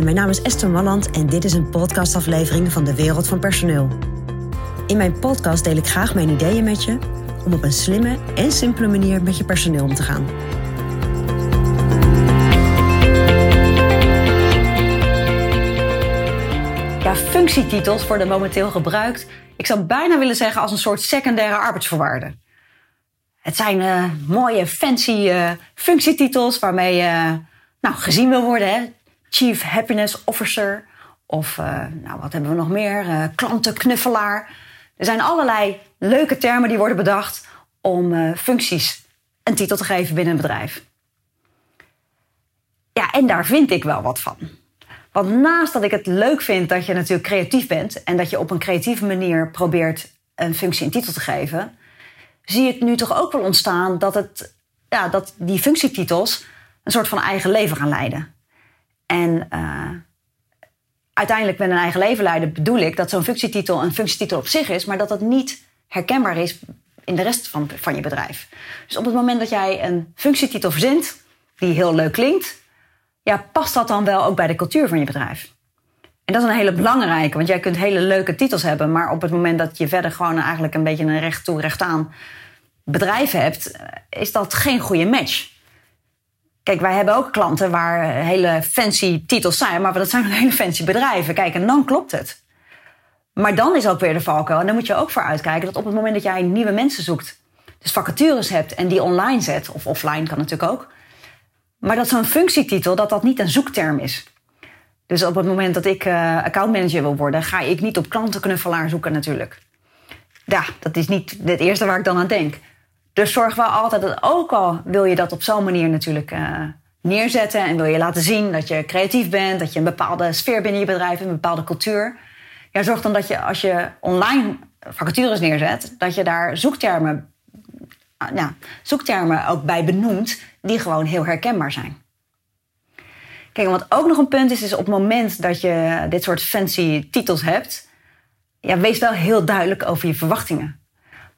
Mijn naam is Esther Malland en dit is een podcastaflevering van de Wereld van Personeel. In mijn podcast deel ik graag mijn ideeën met je om op een slimme en simpele manier met je personeel om te gaan. Ja, functietitels worden momenteel gebruikt, ik zou bijna willen zeggen als een soort secundaire arbeidsvoorwaarden. Het zijn uh, mooie, fancy uh, functietitels waarmee je nou, gezien wil worden. Hè? Chief Happiness Officer. Of uh, nou, wat hebben we nog meer? klantenknuffelaar. Er zijn allerlei leuke termen die worden bedacht om functies een titel te geven binnen een bedrijf. Ja, en daar vind ik wel wat van. Want naast dat ik het leuk vind dat je natuurlijk creatief bent en dat je op een creatieve manier probeert een functie een titel te geven, zie ik nu toch ook wel ontstaan dat, het, ja, dat die functietitels een soort van eigen leven gaan leiden. En uh, uiteindelijk met een eigen leven leiden bedoel ik dat zo'n functietitel een functietitel op zich is, maar dat het niet herkenbaar is in de rest van, van je bedrijf. Dus op het moment dat jij een functietitel verzint die heel leuk klinkt, ja, past dat dan wel ook bij de cultuur van je bedrijf? En dat is een hele belangrijke, want jij kunt hele leuke titels hebben, maar op het moment dat je verder gewoon eigenlijk een beetje een recht toe, recht aan bedrijf hebt, is dat geen goede match. Kijk, wij hebben ook klanten waar hele fancy titels zijn, maar dat zijn hele fancy bedrijven. Kijk, en dan klopt het. Maar dan is ook weer de valkuil. En dan moet je ook voor uitkijken dat op het moment dat jij nieuwe mensen zoekt, dus vacatures hebt en die online zet, of offline kan natuurlijk ook, maar dat zo'n functietitel, dat dat niet een zoekterm is. Dus op het moment dat ik uh, accountmanager wil worden, ga ik niet op klantenknuffelaar zoeken natuurlijk. Ja, dat is niet het eerste waar ik dan aan denk. Dus zorg wel altijd dat ook al wil je dat op zo'n manier natuurlijk uh, neerzetten en wil je laten zien dat je creatief bent, dat je een bepaalde sfeer binnen je bedrijf een bepaalde cultuur. Ja, zorg dan dat je als je online vacatures neerzet, dat je daar zoektermen, ja, zoektermen ook bij benoemt die gewoon heel herkenbaar zijn. Kijk, wat ook nog een punt is, is op het moment dat je dit soort fancy titels hebt, ja, wees wel heel duidelijk over je verwachtingen.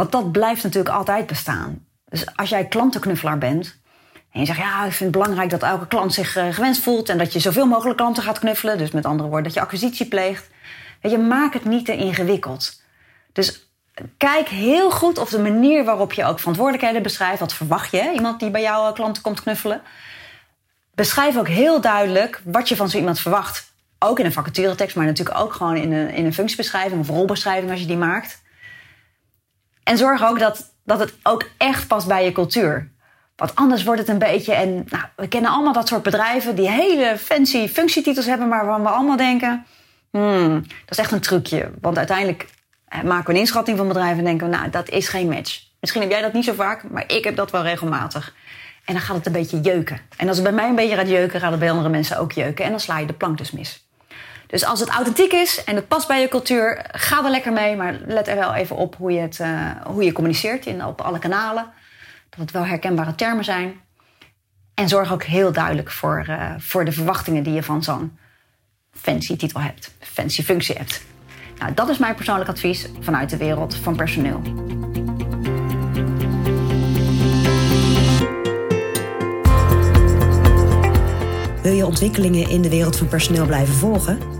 Want dat blijft natuurlijk altijd bestaan. Dus als jij klantenknuffelaar bent en je zegt, ja, ik vind het belangrijk dat elke klant zich uh, gewenst voelt en dat je zoveel mogelijk klanten gaat knuffelen, dus met andere woorden dat je acquisitie pleegt, je, maak het niet te ingewikkeld. Dus kijk heel goed of de manier waarop je ook verantwoordelijkheden beschrijft, wat verwacht je, iemand die bij jouw eh, klanten komt knuffelen, beschrijf ook heel duidelijk wat je van zo iemand verwacht. Ook in een vacaturetekst, maar natuurlijk ook gewoon in een, in een functiebeschrijving of rolbeschrijving als je die maakt. En zorg ook dat, dat het ook echt past bij je cultuur. Want anders wordt het een beetje. En nou, we kennen allemaal dat soort bedrijven die hele fancy functietitels hebben, maar waarvan we allemaal denken: hmm, dat is echt een trucje. Want uiteindelijk maken we een inschatting van bedrijven en denken nou, dat is geen match. Misschien heb jij dat niet zo vaak, maar ik heb dat wel regelmatig. En dan gaat het een beetje jeuken. En als het bij mij een beetje gaat jeuken, gaat het bij andere mensen ook jeuken. En dan sla je de plank dus mis. Dus als het authentiek is en het past bij je cultuur, ga er lekker mee. Maar let er wel even op hoe je, het, uh, hoe je communiceert in, op alle kanalen. Dat het wel herkenbare termen zijn. En zorg ook heel duidelijk voor, uh, voor de verwachtingen die je van zo'n fancy titel hebt. Fancy functie hebt. Nou, dat is mijn persoonlijk advies vanuit de wereld van personeel. Wil je ontwikkelingen in de wereld van personeel blijven volgen?